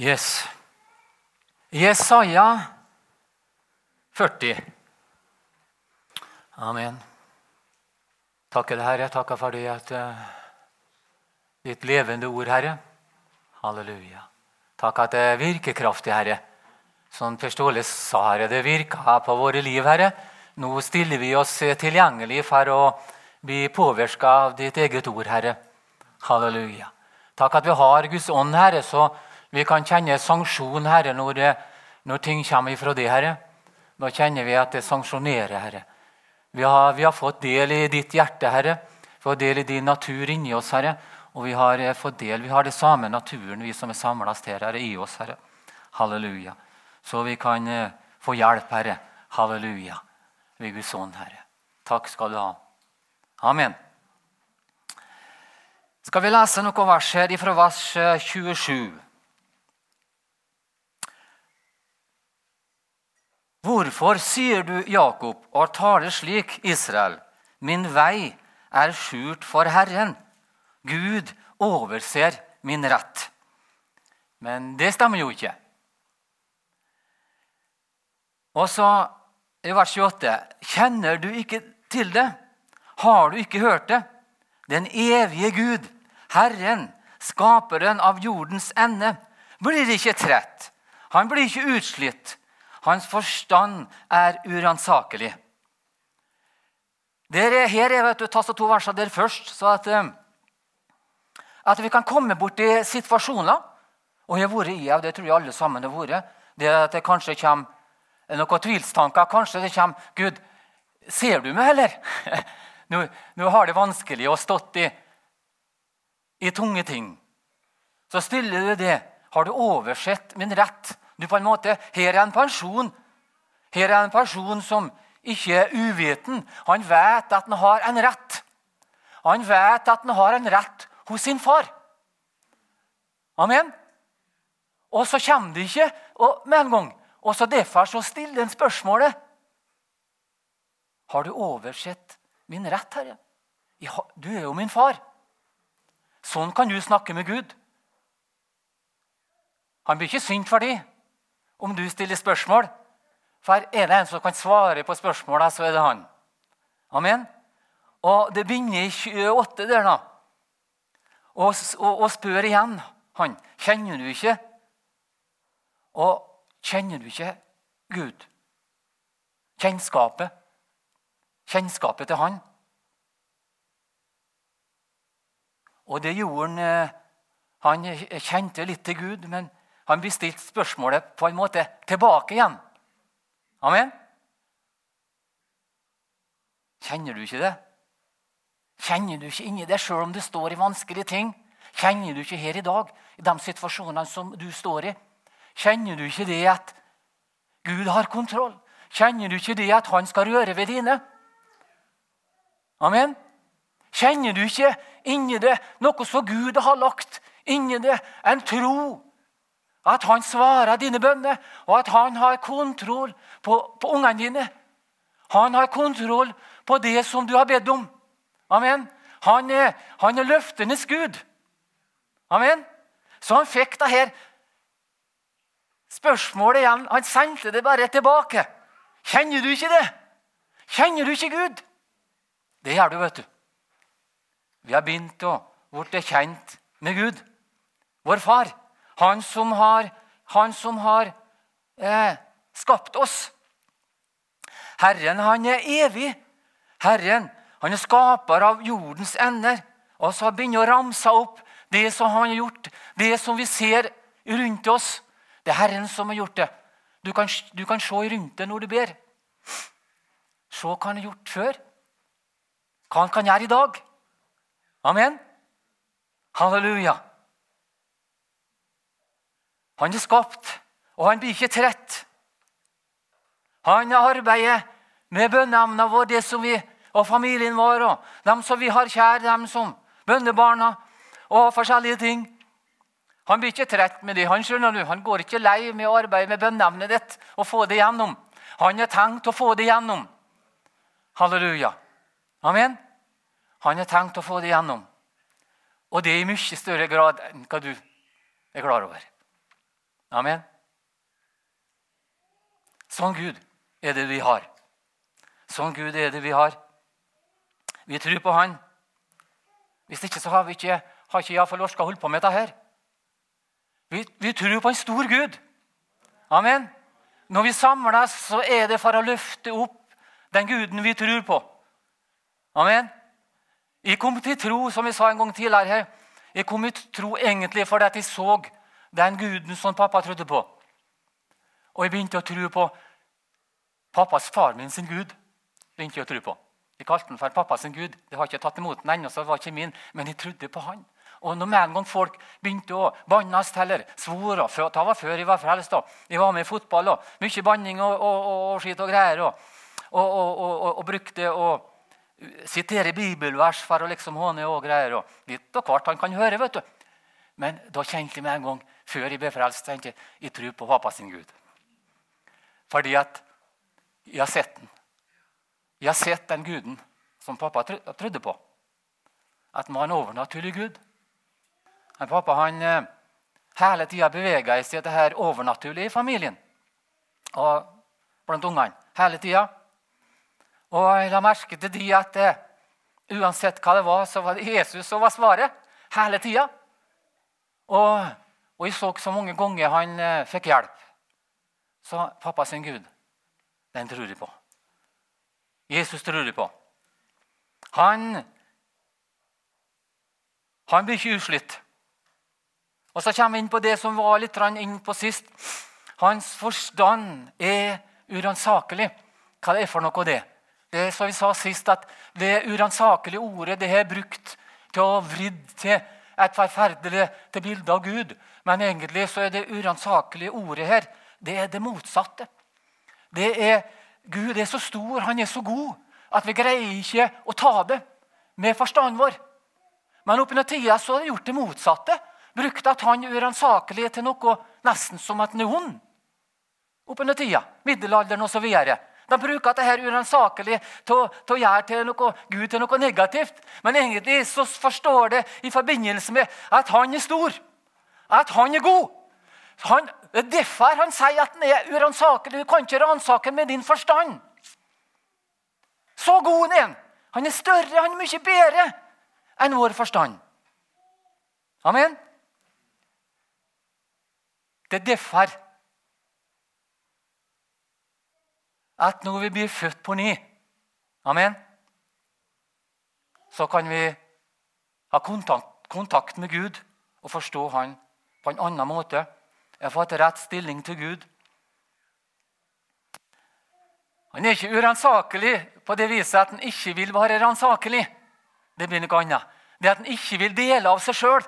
Yes. Jesaja 40. Amen. Takker deg, Herre. Takker for det at uh, ditt levende ord, Herre. Halleluja. Takk at det er virkekraftig, Herre. Som Per sa, Herre, det virker på våre liv, Herre. Nå stiller vi oss tilgjengelig for å bli påvirka av ditt eget ord, Herre. Halleluja. Takk at vi har Guds ånd, Herre, så vi kan kjenne sanksjon, Herre, når, det, når ting kommer ifra det, Herre. Da kjenner vi at det sanksjonerer, Herre. Vi har, vi har, fått del i ditt hjerte, Herre. Vi har del i din natur inni oss, Herre. Og vi har eh, fått del, vi har det samme naturen, vi som er samla her, Herre, i oss, Herre. Halleluja. Så vi kan uh, få hjelp, Herre. Halleluja. Ved Guds ånd, Herre. Takk skal du ha. Amen. Skal vi lese noen vers her fra vers 27? Hvorfor sier du, Jakob, og taler slik, Israel? Min vei er skjult for Herren. Gud overser min rett. Men det stemmer jo ikke. Og så i vers 28.: Kjenner du ikke til det? Har du ikke hørt det? Den evige Gud, Herren, skaperen av jordens ende, blir ikke trett. Han blir ikke utslitt. Hans forstand er uransakelig. Her er vet du, to verser der først, så at, eh, at vi kan komme borti situasjoner. Og jeg har vært i av det tror jeg alle sammen har vært. Det at det kanskje kommer noen tvilstanker. Kanskje det kommer Gud, ser du meg, eller? Nå, nå har det vanskelig å stått i, i tunge ting. Så stiller du det. Har du oversett min rett? Du på en måte, Her er en person Her er en person som ikke er uviten. Han vet at han har en rett. Han vet at han har en rett hos sin far. Amen. Og så kommer det ikke med en gang. Og så Derfor så stiller han spørsmålet Har du oversett min rett, Herre? Du er jo min far. Sånn kan du snakke med Gud. Han blir ikke sint for det om du stiller spørsmål. For er det en som kan svare på spørsmåla, så er det han. Amen. Og det begynner i 28 der, da. Og, og, og spør igjen han. Kjenner du ikke? Og kjenner du ikke Gud? Kjennskapet. Kjennskapet til han. Og det gjorde han Han kjente litt til Gud, men han blir stilt spørsmålet på en måte tilbake igjen. Amen? Kjenner du ikke det? Kjenner du ikke inni det sjøl om det står i vanskelige ting? Kjenner du ikke her i dag, i de situasjonene som du står i? Kjenner du ikke det at Gud har kontroll? Kjenner du ikke det at han skal røre ved dine? Amen? Kjenner du ikke inni det noe som Gud har lagt inni det? En tro at han svarer dine bønner, og at han har kontroll på, på ungene dine. Han har kontroll på det som du har bedt om. Amen. Han er, han er løftenes Gud. Amen. Så han fikk det her spørsmålet igjen. Han sendte det bare tilbake. Kjenner du ikke det? Kjenner du ikke Gud? Det gjør du, vet du. Vi har begynt å bli kjent med Gud, vår far. Han som har, han som har eh, skapt oss. Herren, han er evig. Herren, han er skaper av jordens ender. Og så begynner å ramse opp det som han har gjort, det som vi ser rundt oss. Det er Herren som har gjort det. Du kan, du kan se rundt deg når du ber. Se hva han har gjort før. Hva han kan gjøre i dag. Amen. Halleluja. Han er skapt, og han blir ikke trett. Han arbeider med bønneemna våre det som vi, og familien vår, og dem som vi har kjær, dem som bønnebarna og forskjellige ting. Han blir ikke trett med det. Han skjønner du, han går ikke lei med å arbeide med bønneemnet ditt og få det gjennom. Han har tenkt å få det gjennom. Halleluja. Amen. Han har tenkt å få det gjennom. Og det i mye større grad enn hva du er klar over. Amen. Sånn Gud er det vi har. Sånn Gud er det vi har. Vi tror på Han. Hvis ikke så har vi ikke, har ikke iallfall orka holde på med dette her. Vi, vi tror på en stor Gud. Amen. Når vi samles, så er det for å løfte opp den guden vi tror på. Amen. Jeg kom til tro, som jeg sa en gang tidligere her, jeg kom til tro egentlig fordi jeg så den guden som pappa trodde på. Og jeg begynte å tro på pappas far min sin gud. begynte jeg å tro på. Jeg kalte den for pappa gud. Det har ikke tatt imot den ennå, så det var ikke min, men jeg trodde på han. Og når med en gang folk begynte å bannes heller, svore Det var før jeg var frelst. Jeg var med i fotball. og Mye banning og, og, og, og skitt og greier. Og, og, brukte å sitere bibelvers for å liksom håne og greier. og Litt av hvert han kan høre. vet du. Men da kjente jeg med en gang, før jeg ble frelst, tenkte jeg jeg tror på pappa sin Gud. Fordi at jeg har sett den. Jeg har sett den guden som pappa trodde på. At han var en overnaturlig gud. Men pappa han eh, hele tida bevega seg til det overnaturlige i familien. Og blant ungene. Hele tida. Og jeg la merke til de at eh, uansett hva det var, så var det Jesus som var svaret. Hele tida. Og, og, jeg så så mange ganger han eh, fikk hjelp. Så pappa sin Gud, den tror jeg på. Jesus tror jeg på. Han, han blir ikke uslitt. Og Så kommer vi inn på det som var litt inn på sist. Hans forstand er uransakelig. Hva det er for noe, det? Det er som vi sa sist, at det uransakelige ordet det er brukt til å vridd til et forferdelig til bilde av Gud. Men egentlig så er det uransakelige ordet her det er det motsatte. Det er, Gud er så stor, han er så god, at vi greier ikke å ta det med forstanden vår. Men opp tida så har de gjort det motsatte Brukt at han uransakelig til noe nesten som at han er ond. Opp under tida, middelalderen osv. De bruker dette uransakelig til, å gjøre til noe, Gud til noe negativt. Men egentlig så forstår det i forbindelse med at han er stor, at han er god. Han, det er derfor han sier at han er uransakelig. Du kan ikke ransake med din forstand. Så god han er. Han er større, han er mye bedre enn vår forstand. Amen. Det er derfor at når vi blir født på ny Amen. Så kan vi ha kontakt, kontakt med Gud og forstå Han på en annen måte. Jeg har fått rett stilling til Gud. Han er ikke uransakelig på det viset at han ikke vil være ransakelig. Det blir noe annet. Det at han ikke vil dele av seg sjøl.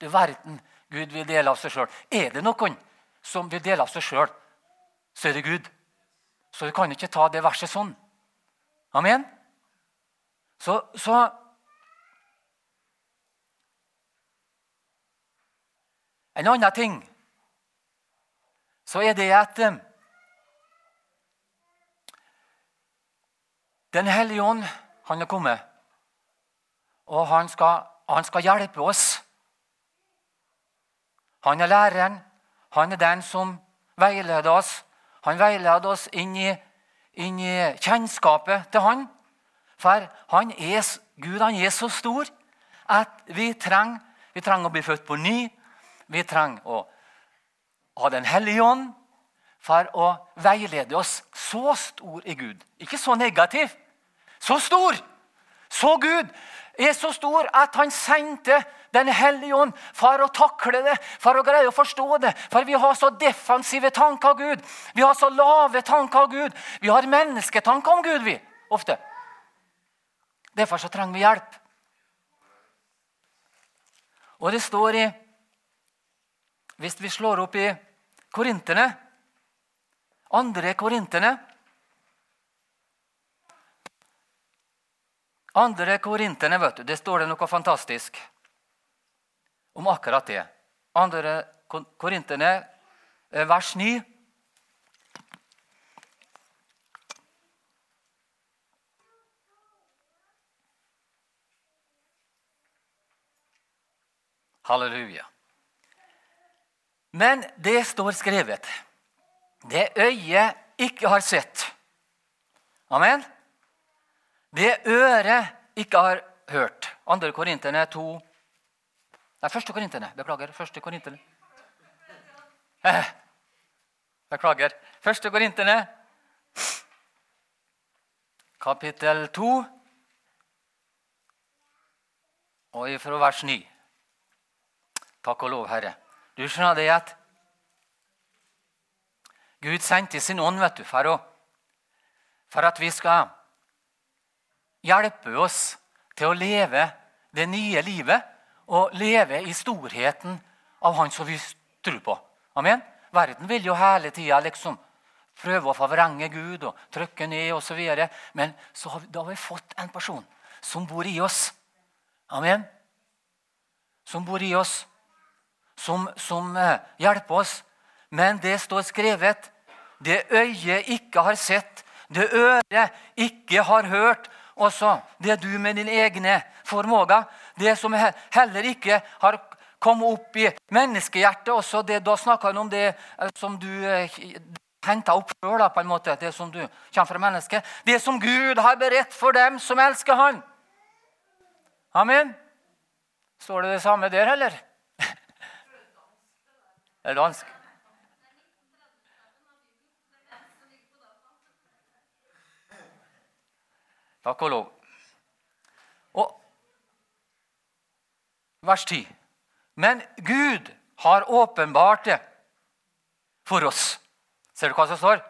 Du verden Gud vil dele av seg sjøl. Er det noen som vil dele av seg sjøl, så er det Gud. Så vi kan ikke ta det verset sånn. Amen? Så, så En annen ting så er det at eh, Den hellige ånd, han er kommet. Og han skal, han skal hjelpe oss han er læreren. Han er den som veileder oss. Han veileder oss inn i, inn i kjennskapet til han. For han er, Gud han er så stor at vi trenger, vi trenger å bli født på ny. Vi trenger å ha Den hellige ånd for å veilede oss. Så stor er Gud. Ikke så negativ. Så stor! Så Gud er så stor at han sendte Den hellige ånd for å takle det, for å greie å forstå det. For vi har så defensive tanker av Gud. Vi har så lave tanker av Gud. Vi har mennesketanker om Gud, vi, ofte. Derfor så trenger vi hjelp. Og det står i Hvis vi slår opp i Korinterne, andre Korinterne Andre Korinterne, vet du, det står det noe fantastisk om akkurat det. Andre Korinterne, eh, vers 9. Halleluja. Men det står skrevet. Det øyet ikke har sett. Amen. Det øret ikke har hørt. Andre Korinterne 2 Nei, første Korinterne. Beklager. Første Korinterne. Beklager. Første Korinterne, kapittel 2, og ifra vers 9. Takk og lov, Herre. Du skjønner det at Gud sendte sin ånd vet du, for, å, for at vi skal hjelpe oss til å leve det nye livet og leve i storheten av Han som vi tror på. Amen? Verden vil jo hele tida liksom prøve å forvrenge Gud og trykke ned osv. Men så har vi, da har vi fått en person som bor i oss. Amen? Som bor i oss. Som, som uh, hjelper oss. Men det står skrevet det øyet ikke har sett, det øret ikke har hørt, også det du med dine egne formåga, det som heller ikke har kommet opp i menneskehjertet, også det, da snakker han om det som du eh, henta opp sjøl, på en måte, det som du kommer fra mennesket. Det som Gud har beredt for dem som elsker Han. Amen. Står det det samme der, eller? Det er dansk. Takk og lov. Vers 10. Men Gud har åpenbart det for oss. Ser du hva som står?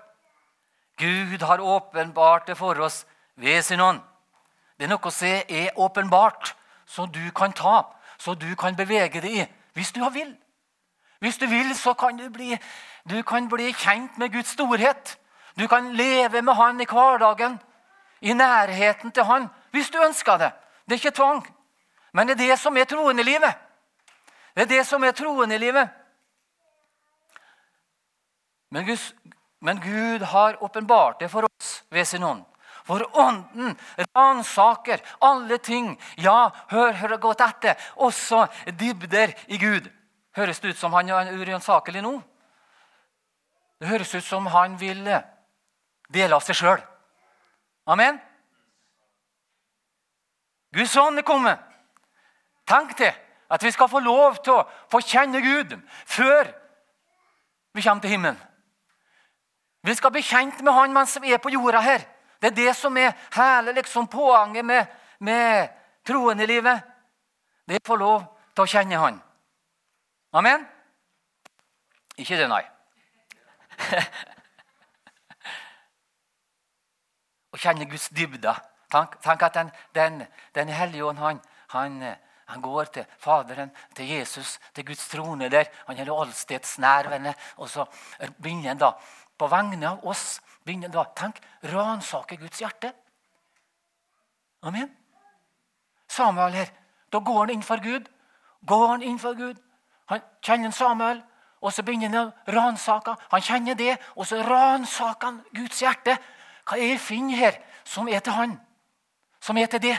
Gud har åpenbart det for oss ved sin ånd. Det er noe som er åpenbart, så du kan ta, så du kan bevege deg i. Hvis du vil. Hvis du vil, så kan du bli, du kan bli kjent med Guds storhet. Du kan leve med Han i hverdagen i nærheten til Han hvis du ønsker det. Det er ikke tvang. Men det er det som er troen i livet. Det er det som er troen i livet. Men, Guds, men Gud har åpenbart det for oss ved sin ånd. For ånden ransaker alle ting. Ja, hør, hør godt etter. Også dybder i Gud. Høres det ut som han er uransakelig nå? Det høres ut som han vil dele av seg sjøl. Amen? Guds ånd er kommet. Tenk til at vi skal få lov til å få kjenne Gud før vi kommer til himmelen. Vi skal bli kjent med Han mens vi er på jorda her. Det er det som er hele liksom, poenget med, med troen i livet. Det er å få lov til å kjenne Han. Amen? Ikke det, nei. å kjenne Guds dybder. Tenk, tenk at Den, den, den hellige ånd han, han, han, går til Faderen, til Jesus, til Guds trone der. Han er allstedsnærværende. Og så begynner han da på vegne av oss begynner da, Tenk, ransake Guds hjerte. Amen. Samuel her. Da går han inn for Gud. Går han inn for Gud. Han kjenner Samuel, og så begynner han å ransake. Han kjenner det, og så ransaker han Guds hjerte. Hva er det jeg finner her som er til han? Som er til det?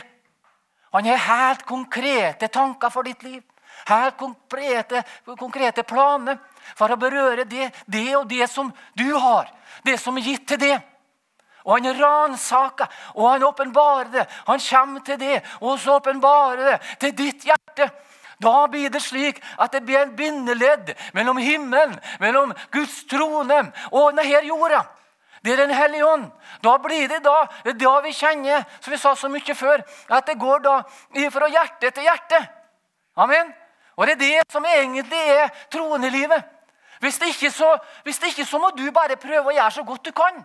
Han har helt konkrete tanker for ditt liv. Helt konkrete, konkrete planer for å berøre det, det og det som du har. Det som er gitt til det. Og han ransaker, og han åpenbarer det. Han kommer til det, og så åpenbarer det til ditt hjerte. Da blir det slik at det blir en bindeledd mellom himmelen, mellom Guds trone og denne jorda. Det er Den hellige ånd. Da blir det da, det er da vi kjenner, som vi sa så mye før, at det går da fra hjerte til hjerte. Amen. Og det er det som egentlig er troen i livet. Hvis det, ikke så, hvis det ikke så må du bare prøve å gjøre så godt du kan.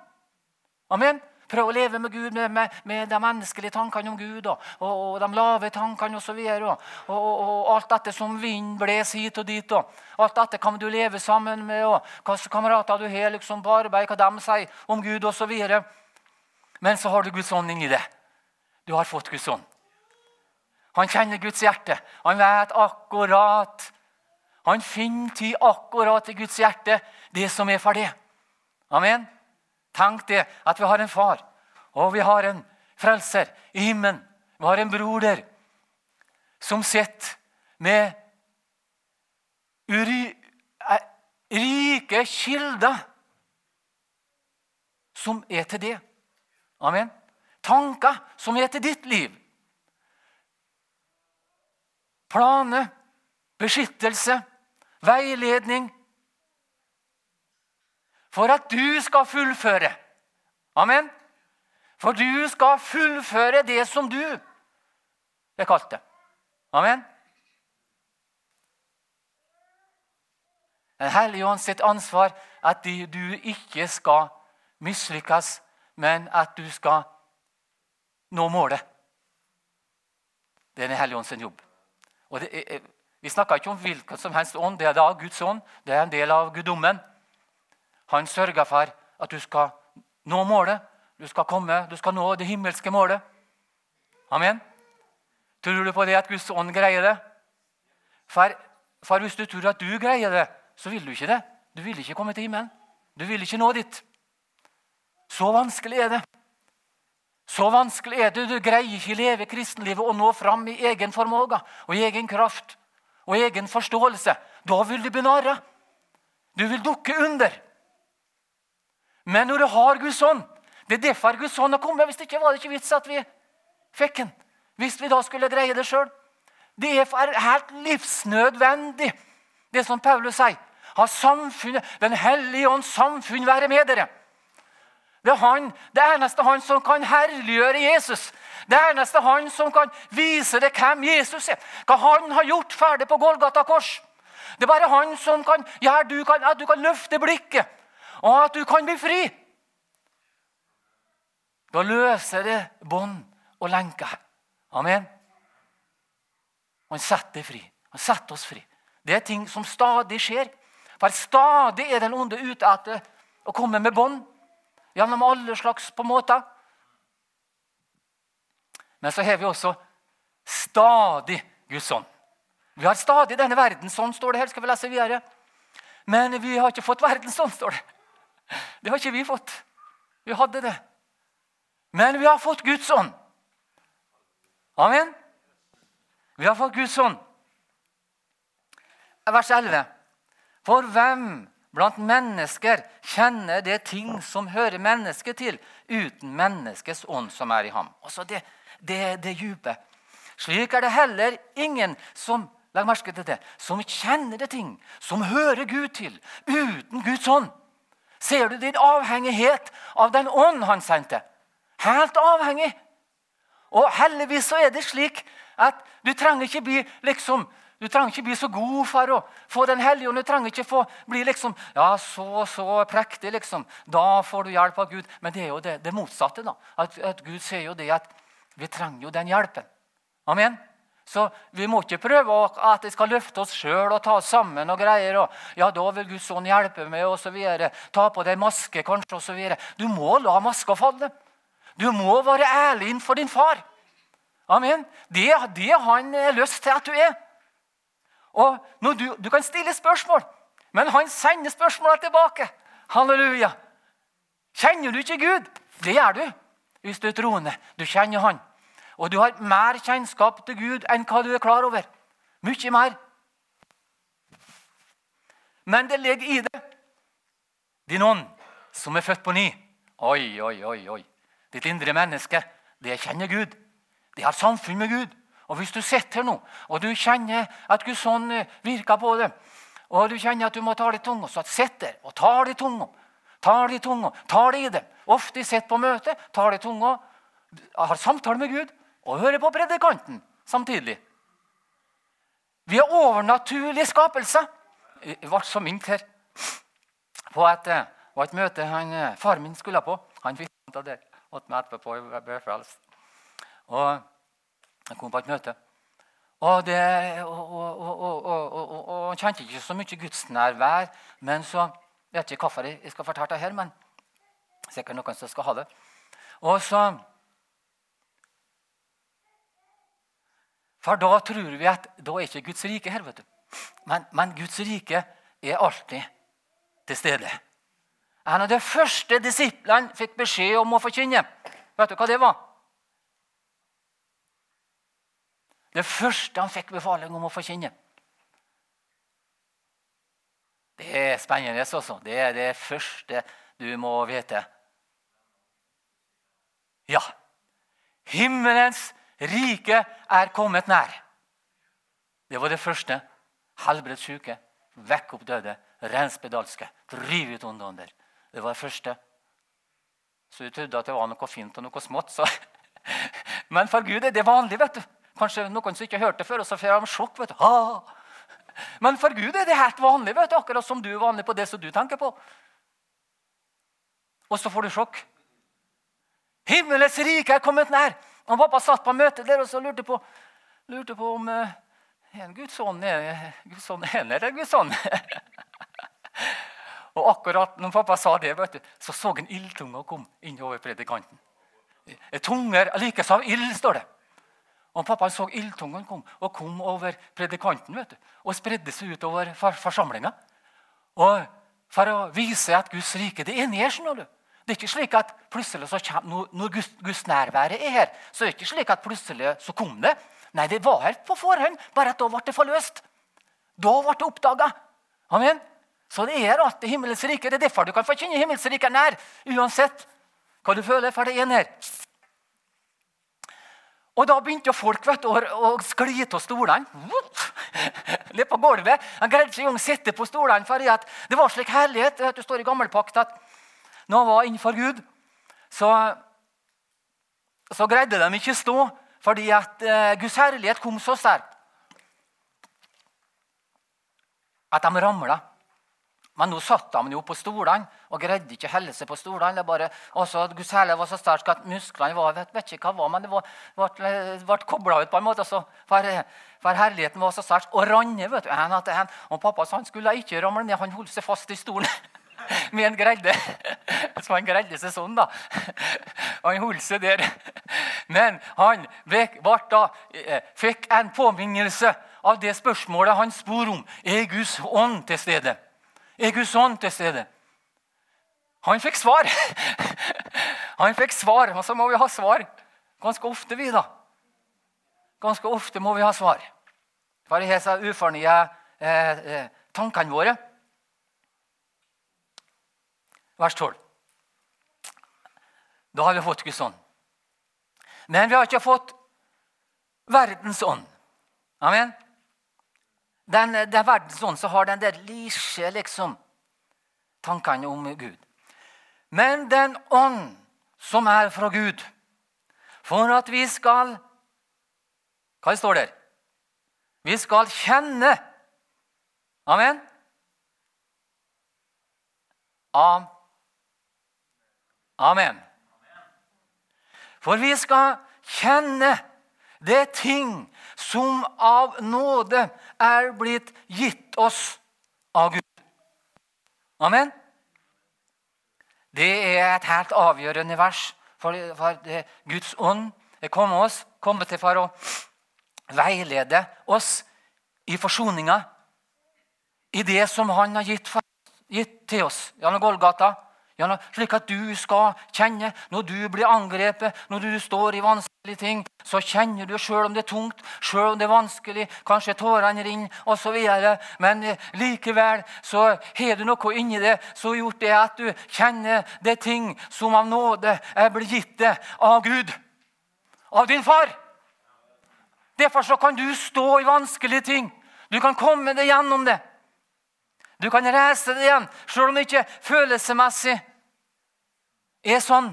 Amen. Prøve å leve med Gud, med, med, med de menneskelige tankene om Gud og, og, og de lave tankene osv. Og, og, og, alt dette som vind blåser hit og dit. Og alt dette kan du leve sammen med, og hva kamerater du har liksom på arbeid, hva de sier om Gud osv. Men så har du Guds ånd inni det. Du har fått Guds ånd. Han kjenner Guds hjerte. Han vet akkurat Han finner tid akkurat i Guds hjerte, det som er for det. Amen. Tenk det, at vi har en far, og vi har en frelser i himmelen. Vi har en bror der som sitter med uri, rike kilder som er til det. Amen. Tanker som er til ditt liv. Planer, beskyttelse, veiledning. For at du skal fullføre. Amen. For du skal fullføre det som du er kalt det. Amen. Den hellige ånd sitt ansvar at du ikke skal mislykkes, men at du skal nå målet. Det er Den hellige ånd sin jobb. Er, vi snakker ikke om hvilken som helst ånd. Det er da Guds ånd. Det er en del av guddommen. Han sørger for at du skal nå målet. Du skal komme, du skal nå det himmelske målet. Amen. Tror du på det at Guds ånd greier det? For, for hvis du tror at du greier det, så vil du ikke det. Du vil ikke komme til himmelen. Du vil ikke nå dit. Så vanskelig er det. Så vanskelig er det. Du greier ikke leve kristenlivet og nå fram i egen formåga og i egen kraft og egen forståelse. Da vil du bli narra. Du vil dukke under. Men når du har Guds ånd Det er derfor Guds ånd har kommet. Hvis det ikke var det ikke vits at vi fikk den. Hvis vi da skulle dreie det sjøl. Det er helt livsnødvendig, det som Paulus sier. Har samfunnet, Den hellige ånds samfunn være med dere. Det er han, det eneste han som kan herliggjøre Jesus. Det eneste han som kan vise deg hvem Jesus er. Hva han har gjort ferdig på Golgata kors. Det er bare han som kan gjøre ja, at du kan løfte blikket, og at du kan bli fri. Da løser det bånd og lenker. Amen. Han setter fri. Han setter oss fri. Det er ting som stadig skjer. For stadig er den onde ute etter å komme med bånd gjennom alle slags på måter. Men så har vi også stadig Guds ånd. Vi har stadig denne verdens ånd, står det her. skal vi lese videre. Men vi har ikke fått verdens ånd, står det. Det har ikke vi fått. Vi hadde det. Men vi har fått Guds ånd. Amen. Vi har fått Guds ånd. Vers 11. For hvem blant mennesker kjenner det ting som hører mennesket til, uten menneskets ånd som er i ham. Altså det, det, det dype. Slik er det heller ingen som legg merke til det, som kjenner det ting som hører Gud til, uten Guds ånd. Ser du din avhengighet av den ånd han sendte? Helt avhengig. Og heldigvis så er det slik at du trenger ikke bli liksom du trenger ikke bli så god for å få Den hellige ånd. Du trenger ikke få bli liksom, ja, så så prektig. liksom. Da får du hjelp av Gud. Men det er jo det, det motsatte. da. At, at, Gud sier jo det at vi trenger jo den hjelpen. Amen. Så vi må ikke prøve at vi skal løfte oss sjøl og ta oss sammen. og greier, og ja, da vil Guds ånd hjelpe meg, og så videre. Ta på deg maske, kanskje, og så videre. Du må la maska falle. Du må være ærlig innenfor din far. Amen. Det det han har lyst til at du er. Og du, du, kan stille spørsmål, men han sender spørsmålene tilbake. Halleluja. Kjenner du ikke Gud? Det gjør du hvis du er troende. Du kjenner Han. Og du har mer kjennskap til Gud enn hva du er klar over. Mye mer. Men det ligger i det. Din ånd, som er født på ny. Oi, oi, oi, oi. Ditt indre menneske, det kjenner Gud. Det har samfunn med Gud. Og Hvis du sitter her nå og du kjenner at Guds ånd eh, virker på det, og du kjenner at du må ta i tunga, så sitt der og det i tunga. De i tunga, de i det. Ofte sitter på møte, tar de tunga, har samtale med Gud og hører på predikanten samtidig. Vi er overnaturlige skapelser. Jeg ble så minnet her på et, på et møte han, eh, far min skulle på. Han fikk det åt meg etterpå Jeg ble frelst. Og jeg kom på et møte. Og, det, han kjente ikke så mye gudsnærvær. Men så jeg vet ikke hvorfor jeg skal fortelle det her, men sikkert noen som skal ha det. Og så For da tror vi at da er ikke Guds rike her. vet du. Men, men Guds rike er alltid til stede. En av de første disiplene fikk beskjed om å forkynne. Vet du hva det var? Det første han fikk befaling om å forkynne. Det er spennende. altså. Det er det første du må vite. Ja. Himmelens rike er kommet nær. Det var det første. Helbred syke, vekk opp døde, rens spedalske, driv ut onde ånder. Det var det første. Så du trodde at det var noe fint og noe smått. Så. Men for Gud er det vanlig. vet du. Kanskje noen som ikke har hørt det før, og så får de sjokk. vet du. Ah. Men for Gud er det helt vanlig, vet du, akkurat som du er vanlig på det som du tenker på. Og så får du sjokk. Himmelens rike er kommet nær. Og Pappa satt på møtet der og så lurte på, lurte på om uh, en Guds ånd er Guds ånd en eller Guds ånd. og akkurat når pappa sa det, du, så så en ildtunge kom innover predikanten. Tunger likes av ild, står det. Og Pappa så ildtungen kom og kom over predikanten vet du, og spredde seg utover forsamlinga. Og For å vise at Guds rike det er nær. skjønner du. Det er ikke slik at plutselig så kommer, Når Guds, Guds nærvære er her, så er det ikke slik at plutselig så kom det. Nei, det var her på forhånd, bare at da ble det forløst. Da ble det oppdaga. Amen. Så det er alltid himmelens rike. Det er derfor du kan få kjenne himmelens rike nær. Uansett hva du føler, for det er nær. Og da begynte folk vet du, å skli av stolene. Litt på gulvet. Han greide ikke engang å sitte på stolene. For det var slik herlighet det står i gammelpakt at når han var innenfor Gud, så, så greide de ikke stå fordi at eh, Guds herlighet kom så sterkt at de ramla. Men nå satt de jo på stolene og greide ikke å helle seg på stolene. Guds herlighet var så sterk at musklene var, vet, vet ikke hva var, men det var, ble, ble kobla ut på en måte. Så, for, for, herligheten var så sterk. Og Ranne vet du, en etter en. Og pappa han skulle ikke ramle ned, han holdt seg fast i stolen. Med en gredde. Så han greide seg sånn, da. Han holdt seg der. Men han da, eh, fikk en påminnelse av det spørsmålet han spor om. Er Guds ånd til stede? Er Guds ånd til stede? Han fikk svar. Han fikk svar, og så må vi ha svar ganske ofte, vi, da. Ganske ofte må vi ha svar. For disse ufornye eh, eh, tankene våre. Vers 12. Da har vi fått Guds ånd. Men vi har ikke fått verdens ånd. Amen den, den verdens ånd som har den der lisje liksom, tankene om Gud. Men den ånd som er fra Gud, for at vi skal Hva står der? Vi skal kjenne Amen? Amen. For vi skal kjenne det ting som av nåde er blitt gitt oss av Gud. Amen. Det er et helt avgjørende vers. For, for Guds ånd er kommet, oss, kommet til for å veilede oss i forsoninga. I det som Han har gitt, gitt til oss gjennom Golgata. Slik at du skal kjenne når du blir angrepet, når du står i vanskelige ting, så kjenner du sjøl om det er tungt, sjøl om det er vanskelig, kanskje tårene renner osv. Men eh, likevel så har du noe inni det som har gjort det at du kjenner det ting som av nåde er blitt gitt deg av Gud, av din far. Derfor så kan du stå i vanskelige ting. Du kan komme deg gjennom det. Du kan reise deg igjen, selv om det ikke følelsesmessig er sånn.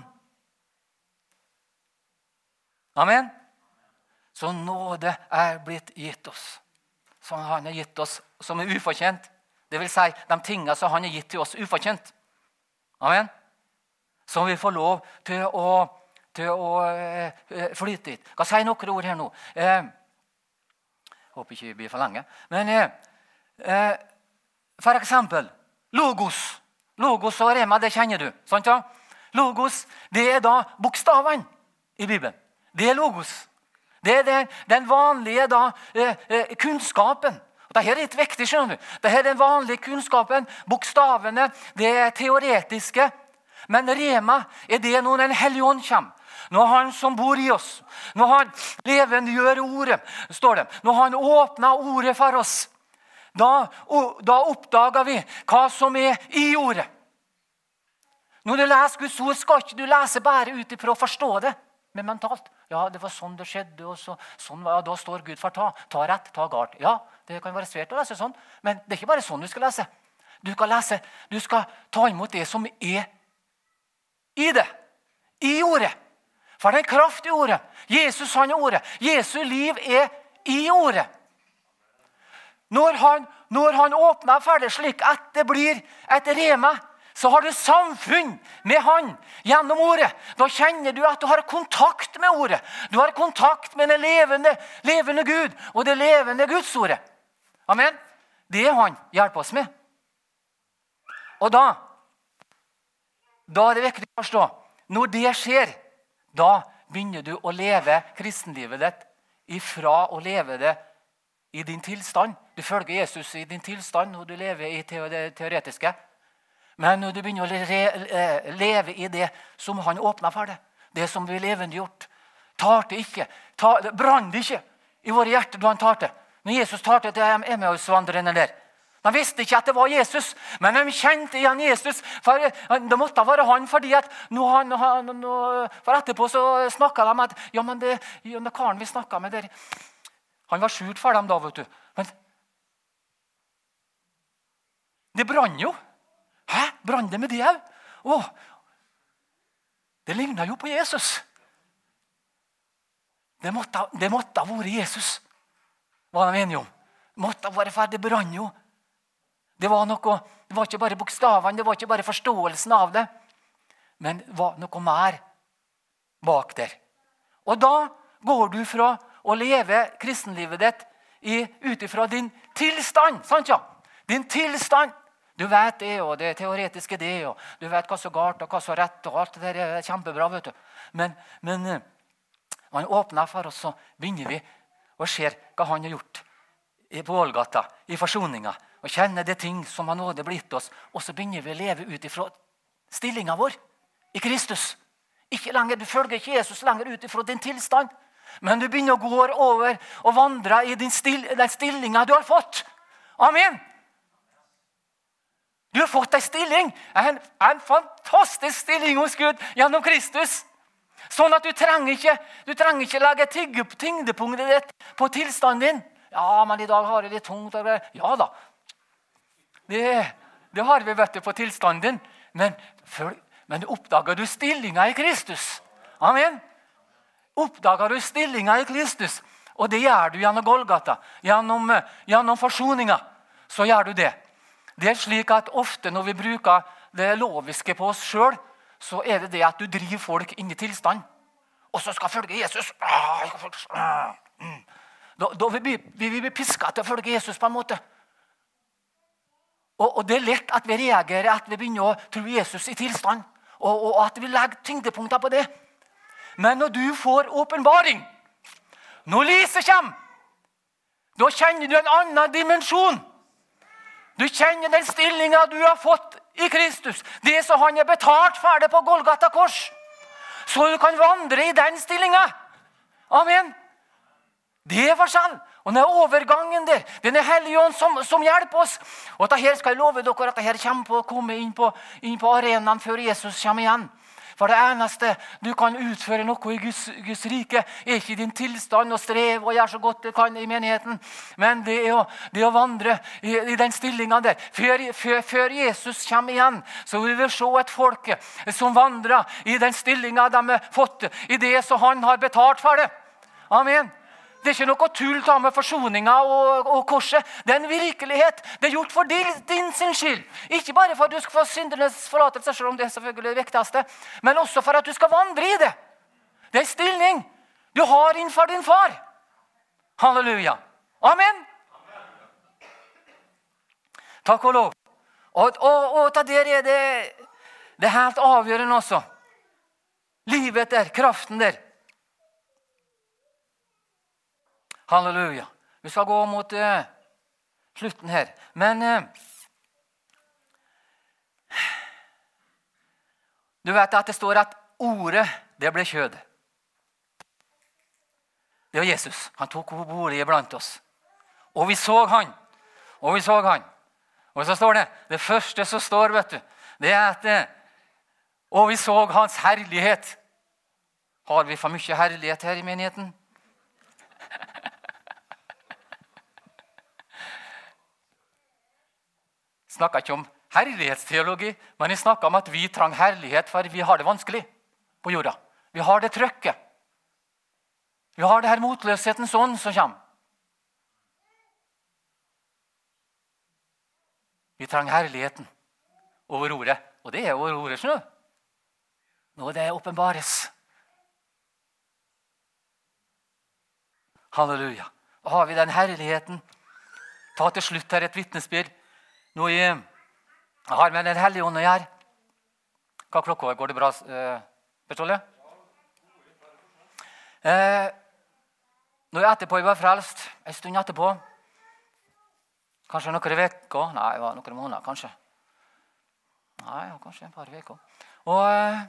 Amen. Så nåde er blitt gitt oss, som han har gitt oss, som er ufortjent. Det vil si de tingene som han har gitt til oss ufortjent. Amen. Som vi får lov til å, til å uh, flyte i. Skal si noen ord her nå. Eh, håper ikke vi blir for lenge. Men eh, for eksempel logos. Logos og rema, det kjenner du. sant ja? Logos det er da bokstavene i Bibelen. Det er logos. Det er den, den vanlige da, eh, eh, kunnskapen. Dette er litt viktig. skjønner du. Dette er den vanlige kunnskapen. Bokstavene det er teoretiske. Men rema er det når Den hellige ånd kommer. Når Han som bor i oss, når Han levendegjør ordet, står det. Når Han åpner ordet for oss. Da, da oppdager vi hva som er i ordet. Når du leser Guds ord, skal ikke du lese bare ut ifra å forstå det, men mentalt. Ja, det var sånn det skjedde, og så, sånn ja, da står Gud for ta. Ta rett, ta galt. Ja, det kan være svært å lese sånn, men det er ikke bare sånn du skal lese. Du lese, du skal ta imot det som er i det. I ordet. For det er kraft i ordet. Jesus han er ordet. Jesu liv er i ordet. Når han, når han åpner ferdig slik at det blir et reme, så har du samfunn med han gjennom ordet. Da kjenner du at du har kontakt med ordet. Du har kontakt med den levende, levende Gud og det levende Gudsordet. Amen. Det er han hjelper oss med. Og da da er det viktig å forstå når det skjer, da begynner du å leve kristenlivet ditt ifra å leve det i din tilstand. Du følger Jesus i din tilstand, og du lever i det teoretiske. Men når du begynner å leve i det som han åpna for deg, det som blir levendegjort Tar det ikke, tar, brann det ikke i våre hjerter da han tar det. Når Jesus tar det til Emmausvandrerne der, de visste ikke at det var Jesus, men de kjente igjen Jesus. For Det måtte være han, fordi at han, nå, for etterpå så snakka de at ja, men det, ja, karen vi snakka med der, Han var skjult for dem da, vet du. Men det brant jo. Hæ? Brant det med det òg? Det ligna jo på Jesus. Det måtte ha vært Jesus, var de enige om. Måtte ha vært ferdig. det brant jo. Det var, noe, det var ikke bare bokstavene, det var ikke bare forståelsen av det. Men det var noe mer bak der. Og da går du fra å leve kristenlivet ditt ut ifra din tilstand. sant ja? Din tilstand. Du vet det, og det teoretiske det, og du vet hva som er galt og hva som er rett. og alt det der er kjempebra, vet du. Men, men man eh, åpner for oss, så begynner vi og ser hva han har gjort på Ålgata, i forsoninga og kjenne det ting som har nåde blitt oss. Og så begynner vi å leve ut ifra stillinga vår i Kristus. Ikke lenger, Du følger ikke Jesus lenger ut ifra din tilstand, men du begynner å gå over og vandre i still, den stillinga du har fått. Amen! Du har fått en stilling, en, en fantastisk stilling hos Gud gjennom Kristus. Sånn at du trenger ikke, du trenger ikke legge tyngdepunktet ditt på tilstanden din. Ja, men i dag har jeg litt tungt. Ja da, det, det har vi vet du, på tilstanden. Men, for, men oppdager du stillinga i Kristus? Amen. Oppdager du stillinga i Kristus? Og det gjør du gjennom Golgata, gjennom, gjennom forsoninga. Så gjør du det. Det er slik at Ofte når vi bruker det loviske på oss sjøl, så er det det at du driver folk inn i tilstand. Og så skal følge Jesus. Mm. Da, da vi, vi, vi blir piska til å følge Jesus på en måte. Og, og, Det er lett at vi reagerer, at vi begynner å tro Jesus i tilstand. Og, og at vi legger tyngdepunkter på det. Men når du får åpenbaring, når lyset kommer, da kjenner du en annen dimensjon. Du kjenner den stillinga du har fått i Kristus. Det som han har betalt for deg på Golgata kors. Så du kan vandre i den stillinga. Amen. Det er forskjell. Og den overgangen der, den er Hellige som, som, hjelper oss. Og dette skal jeg love dere at dette kommer på komme inn på, inn på arenaen før Jesus kommer igjen. For det eneste du kan utføre noe i Guds, Guds rike, er ikke din tilstand og strev og gjøre så godt du kan i menigheten, men det er å, det er å vandre i, i den stillinga der. Før, før, før, Jesus kommer igjen, så vil vi se et folk som vandrer i den stillinga de har fått, i det som han har betalt for det. Amen. Det er ikke noe tull ta med forsoninga og, og, korset. Det er en virkelighet. Det er gjort for din, din sin skyld. Ikke bare for at du skal få syndernes forlatelse, selv om det er selvfølgelig det viktigste, men også for at du skal vandre i det. Det er stilling du har innenfor din far. Halleluja. Amen. Takk og lov. Og, og, og der er det, det er helt avgjørende også. Livet der, kraften der. Halleluja. Vi skal gå mot uh, slutten her. Men uh, Du vet at det står at ordet, det ble kjød. Det var Jesus. Han tok bolig iblant oss. Og vi så han. Og vi så han. Og så står det Det første som står, vet du, det er at eh, Og vi så hans herlighet. Har vi for mye herlighet her i menigheten? Snakka ikke om herlighetsteologi, men jeg snakka om at vi trang herlighet, for vi har det vanskelig på jorda. Vi har det trøkket. Vi har det her motløshetens ånd som kommer. Vi trenger herligheten over ordet. Og det er over ordet. Snø. Nå det åpenbares. Halleluja. Da har vi den herligheten. Ta til slutt her et vitnesbyrd. Nå jeg har med Den hellige ånd å gjøre. Hva klokka er? Går det bra, Bertolje? Bertolle? Eh, når etterpå jeg var frelst, en stund etterpå Kanskje noen uker? Nei, det var noen måneder, kanskje. Nei, kanskje et par uker. Og, eh,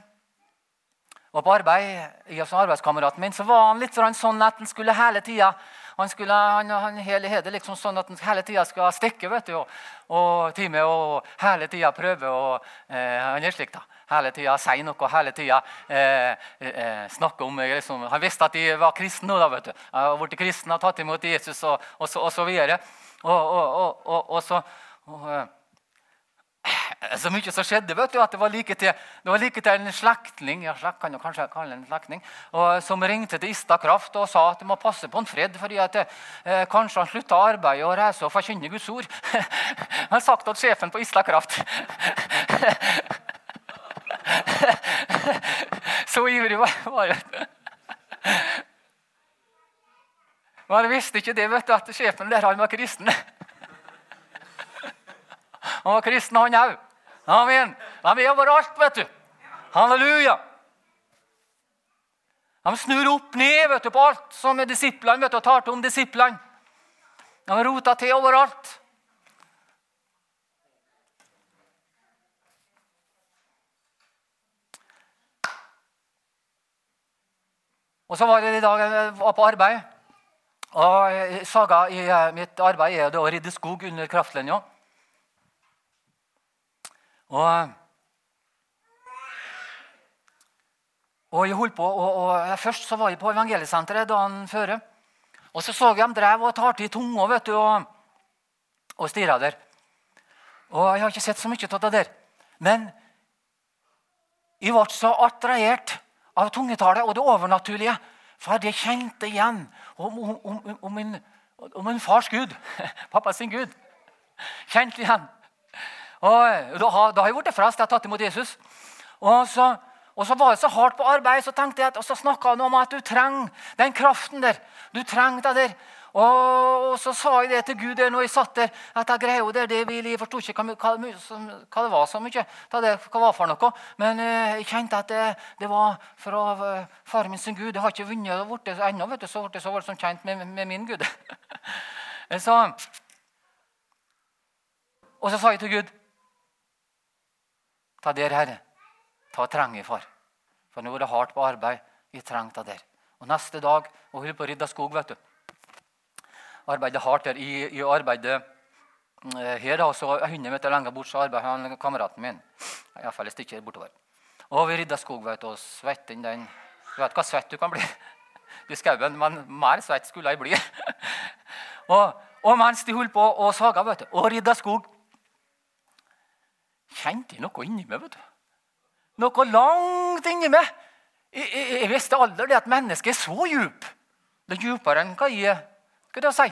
og på arbeid jeg som arbeidskameraten min så var han litt sånn at han skulle hele tida han, skulle, han, han hele hadde liksom sånn at han hele tida skal stikke vet du, og, og time og hele tida prøve å eh, Han er slik, da. Hele tida si noe, hele tida eh, eh, snakke om liksom, Han visste at de var kristne. da, vet du. Han ble blitt kristen og tatt imot Jesus og, og, så, og så videre. Og, og så og, Eh, så mye som skjedde. vet du, at Det var like til, var like til en slektning ja, kan jo kanskje kalle en slektning, som ringte til Ista Kraft og sa at de må passe på en fred, fordi at eh, kanskje han slutta arbeidet og reise og forkynne Guds ord. han sagt til sjefen på Ista Kraft. Så ivrig var jeg. Men jeg visste ikke det, vet du, at sjefen der han var kristen. Han var kristen, han òg. Amen. Han er overalt, vet du. Halleluja. Han snur opp ned vet du, på alt som er disiplene vet du, og tar til om disiplene. Han roter til overalt. Og så var det i dag jeg var på arbeid. Og Saga i mitt arbeid er å rydde skog under kraftlinja. Og, og jeg holdt på, og, og Først så var jeg på evangeliesenteret dagen før. Og så så jeg dem drev og tar til tunga vet du, og, og stirra der. Og Jeg har ikke sett så mye av det der. Men jeg ble så attrahert av tungetallet og det overnaturlige. For jeg kjente igjen om, om, om, om, min, min fars Gud. Pappa sin Gud. Kjente igjen. Og da, har, da har jeg blitt frelst. Jeg har tatt imot Jesus. Og så, og så var jeg så hardt på arbeid, så tenkte jeg at, og så snakka han om at du trenger den kraften der. Du trenger det der. Og, og så sa jeg det til Gud der når jeg satt der, at jeg greier det, det vil, Jeg forsto ikke hva, hva, hva, det var så mye. Hva det var for noe. Men uh, jeg kjente at det, det var fra uh, faren min sin Gud. Jeg har ikke vunnet og blitt ennå. vet du, Så ble det så voldsomt kjent med, med min Gud. så, og så sa jeg til Gud Ta der, Herre. Ta trenger, far. For nå er det hardt på arbeid. Vi trenger det der. Og neste dag og holder på å rydde skog. vet du. Arbeidet hardt der. I, arbeidet eh, her, da, så 100 meter lenger bort, så arbeider han kameraten min. Iallfall et stykke bortover. Og vi rydda skog vet du, og svetter inn den. Du vet hva svett du kan bli i skauen, men mer svett skulle jeg bli. og, og mens de holdt på og saga vet du, og rydda skog, kjente jeg noe inni meg. vet du. Noe langt inni meg. Jeg, jeg, jeg visste aldri at mennesket er så djup. Det er djupere enn hva jeg Hva det si?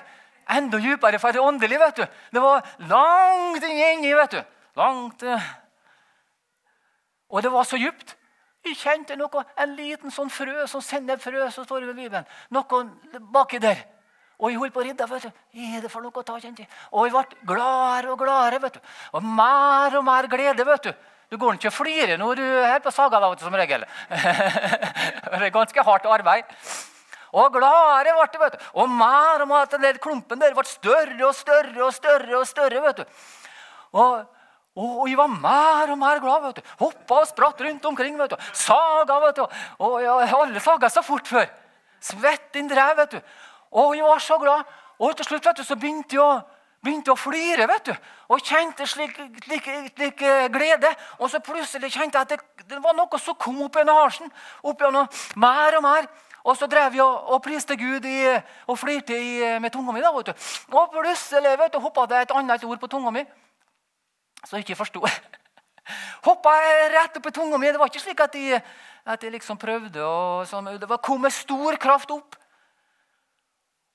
Enda djupere for det åndelige. vet du. Det var langt inni. vet du. Langt uh... Og det var så djupt. Jeg kjente noe, en liten sånn frø, sånn sennepfrø som står i Bibelen. Noe baki der. Og jeg holdt på å ridde. vet du. Er det for noe å ta, kjente jeg. Og jeg ble gladere og gladere. vet du. Og mer og mer glede. vet du. Du går ikke og flirer når du er på Sagalaget som regel. det er ganske hardt arbeid. Og gladere ble det. vet du. Og mer og mer, den klumpen der ble større og større og større. og større, vet du. Og, og, jeg var mer og mer glad. vet du. Hoppa og spratt rundt omkring. vet du. Saga, vet du. Og ja, Alle saga så fort før. Svetten drev, vet du. Og hun var så glad. Og til slutt vet du, så begynte hun begynte å flire vet du, og kjente slik, slik, slik glede. Og så plutselig kjente jeg at det, det var noe som kom opp gjennom halsen. Opp gjennom mer og mer. Og så drev jeg og, priste Gud i, og flirte i, med tunga mi. da, vet du. Og plutselig vet du, hoppa det et annet ord på tunga mi som jeg ikke forsto. Hoppa rett opp i tunga mi. Det var ikke slik at jeg, jeg liksom prøvde. Og sånn. Det kom med stor kraft opp.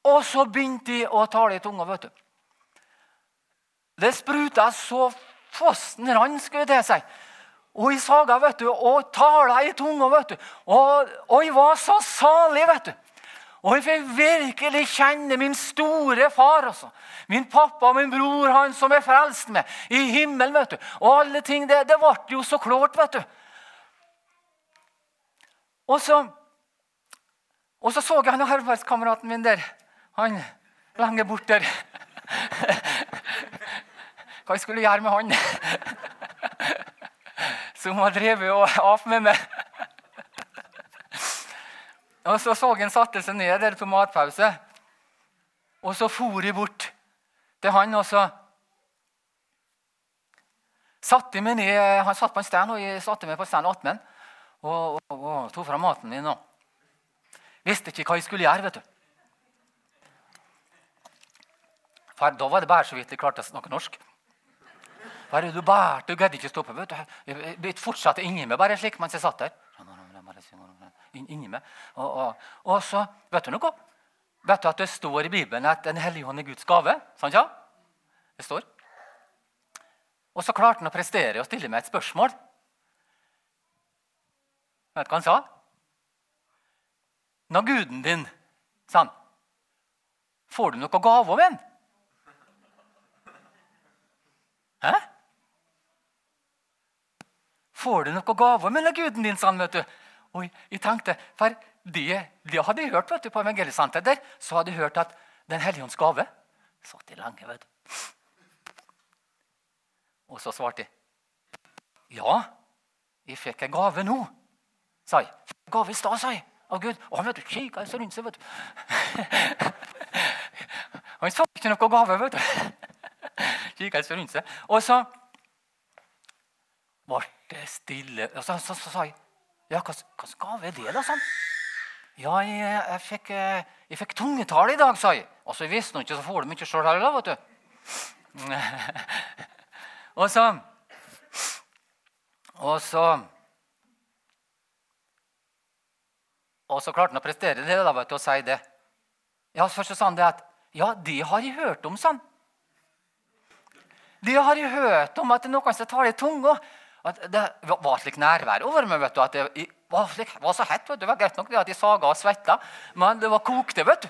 Og så begynte de å tale i tunga. vet du. Det spruta så fossen rant, skulle til si. Og i saga vet du, og tala i tunga. vet du. Og, og jeg var så salig. vet du. Og jeg fikk virkelig kjenne min store far. altså. Min pappa og min bror, han som er frelst med, i himmelen. vet du. Og alle ting, det, det ble jo så klart, vet du. Og så, og så så jeg han arbeidskameraten min der. Han lenge bort der. Hva jeg skulle gjøre med han? Som har drevet og av med meg. Og Så så han satte seg ned der på matpause. Og så for jeg bort til han, og så meg ned, Han satt på en stand, og jeg satte meg på stand attmed og, og, og, tok fram maten min. og Visste ikke hva jeg skulle gjøre. vet du. For Da var det bare så vidt jeg klarte å snakke norsk. Bare du bærer? du gadd ikke stoppe. vet du. Jeg fortsatte inni meg bare slik mens jeg satt der. Inni meg. Og, og, og, så, vet du noe? Vet du at det står i Bibelen at Den hellige hånd er Guds gave? Sant, ja? Det står. Og så klarte han å prestere og stille meg et spørsmål. Vet du hva han sa? Når guden din, sa han, får du noe gave av en? Hæ? Får du noe gaver mellom guden din? sa vet du. Og jeg tenkte, for det, det hadde jeg hørt vet du, på evangeliesenteret der. Så hadde jeg hørt at Den hellige ånds gave satt i lenge. vet du. Og så svarte jeg. Ja, jeg fikk en gave nå, sa jeg. Gave i stad, sa jeg. Av Gud. Og han vet du, kikka rundt seg, vet du. han sa ikke noe gave, vet du. Kikka så rundt seg. Og så ble det stille. Og så, så, så, så sa jeg ja, hva, hva gave er det, da? sånn? Ja, jeg, jeg, fikk, eh, jeg fikk tungetale i dag, sa jeg. Og så visste hun ikke, så får de ikke sjøl heller, vet du. og så Og så Og så klarte han å prestere det da, vet du, og si det. Ja, Først så sa han det at Ja, det har jeg hørt om, sa han. Det har jeg hørt om at det er noen som tar i tunga. At det var slik nærvær over meg. vet du, at det var, slik, var så hett. vet du, Det var greit nok det at de saga og svetta, men det var kokte. vet du.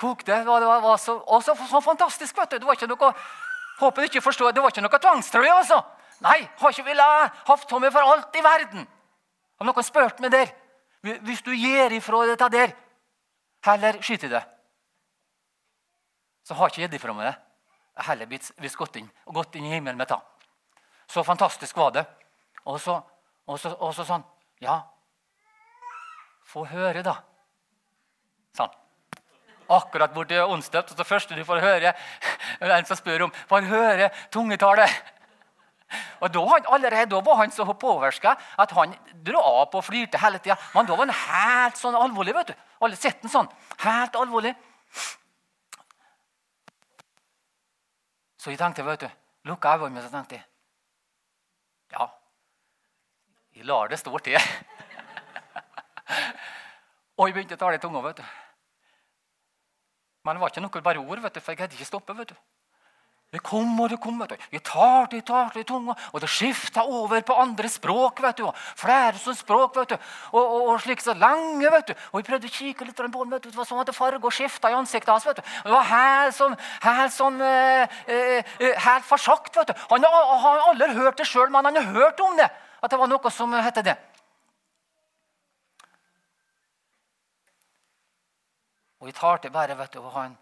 Kokte, det var, var så, og så, fantastisk. vet du. Det var ikke noe, Håper du ikke forstår, det var ikke noe tvangstrøye. altså. Nei, har ikke villet hatt meg for alt i verden. Har noen spurt meg der? Hvis du gir ifra dette der, heller skyt i det. Så har ikke gitt ifra meg det. Heller blitt gått inn gått inn i himmelen med det. Så fantastisk var det. Og så, og så, og så sånn Ja, få høre, da. Sånn. Akkurat borti åndsdøpt. Og det første du får høre, er en som spør om får høre tungetallet. Og da, Allerede da var han så påvirka at han dro av og flirte hele tida. Men da var han helt sånn alvorlig. vet du. Alle sett den sånn. Helt alvorlig. Så jeg tenkte, vet du, lukka øynene og tenkte jeg, ja, jeg lar det stå til. og jeg begynte å tale i tunga. vet du. Men det var ikke noe bare ord, vet du, for jeg hadde ikke stoppe. vet du. Det kom og det kom. vet du. Jeg talte, jeg talte i tunga, og det skifta over på andre språk. vet du. Flere som språk. vet du. Og, og, og slik så lenge. vet du. Og jeg prøvde å kikke litt på den. vet du. Det var sånn at farga skifta i ansiktet hans. vet du. Det var helt sånn, helt sånn eh, eh, eh helt forsagt. vet du. Han har aldri hørt det sjøl, men han har hørt om det. At det var noe som het det. Og jeg talte bare, vet du, og han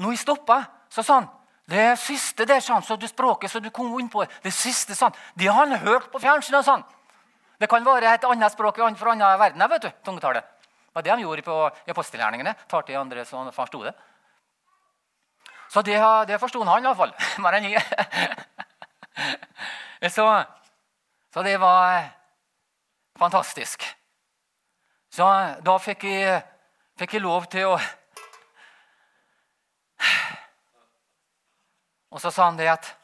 når jeg stoppa, så sa han det siste der, sa han, så du språket så du kom inn på, det siste, sa han, det har han hørt på fjernsynet. han. Det kan være et annet språk fra annen verden. vet du, tungetallet. Det var det de gjorde på apostelgjerningene. Talte i andre som forsto det. Så det, det forsto han iallfall. Mer enn jeg. Så, så det var fantastisk. Så da fikk jeg, fikk jeg lov til å Og så sa han det at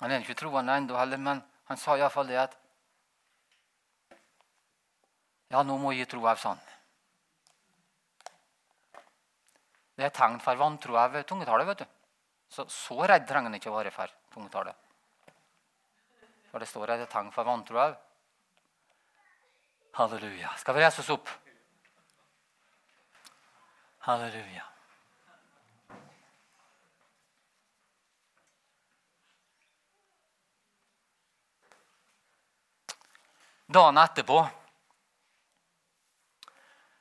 Han er ikke troende ennå heller, men han sa iallfall det at Ja, nå må jeg tro av sånn. Det er tegn for vantro av tungetallet. vet du. Så, så redd trenger en ikke å være for tungetallet. For det står at det er tegn for vantro òg. Halleluja. Skal vi reise oss opp? Halleluja. Dagen etterpå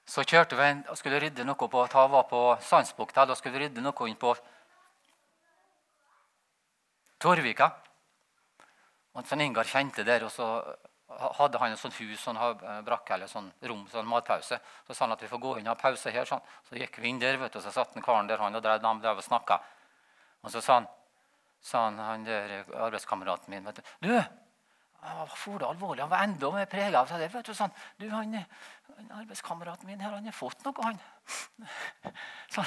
så kjørte vi og skulle rydde noe på ta var på Sandsbukta. Da skulle rydde noe inn på Torvika. Og sånn Ingar kjente der, og så hadde han et sånt hus, sånn brakke eller sånn rom, sånn matpause. Så sa han at vi får gå inn og ha pause her. Sånn. Så gikk vi inn der, vet du, og så satt en karen der han og drev, de drev og snakka. Og så sa han, sa han, han der arbeidskameraten min vet du, du for det alvorlig. Han var enda mer prega av det. du, sånn, du, han, Arbeidskameraten min her, han har fått noe, han. Sånn,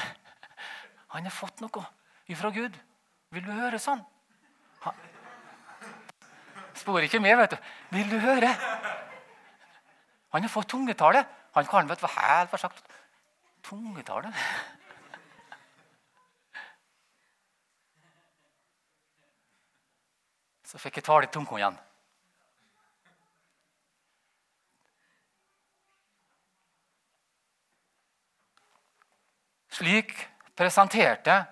han har fått noe ifra Gud. Vil du høre sånn? Han, Spor ikke med, vet du. Vil du høre? Han har fått tungetale. Han kan vet du, helt for sagt Tungetale? Så fikk jeg tale i tunga igjen. Slik presenterte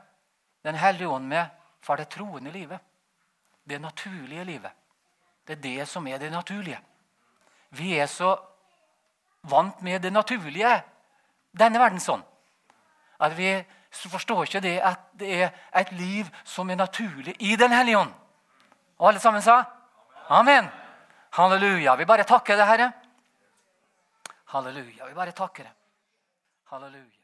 Den hellige ånd med for det troende livet. Det naturlige livet. Det er det som er det naturlige. Vi er så vant med det naturlige denne verden sånn. At vi forstår ikke det at det er et liv som er naturlig i Den hellige ånd. Og alle sammen sa amen. Halleluja. Vi bare takker det, Herre. Halleluja. Vi bare takker det. Halleluja.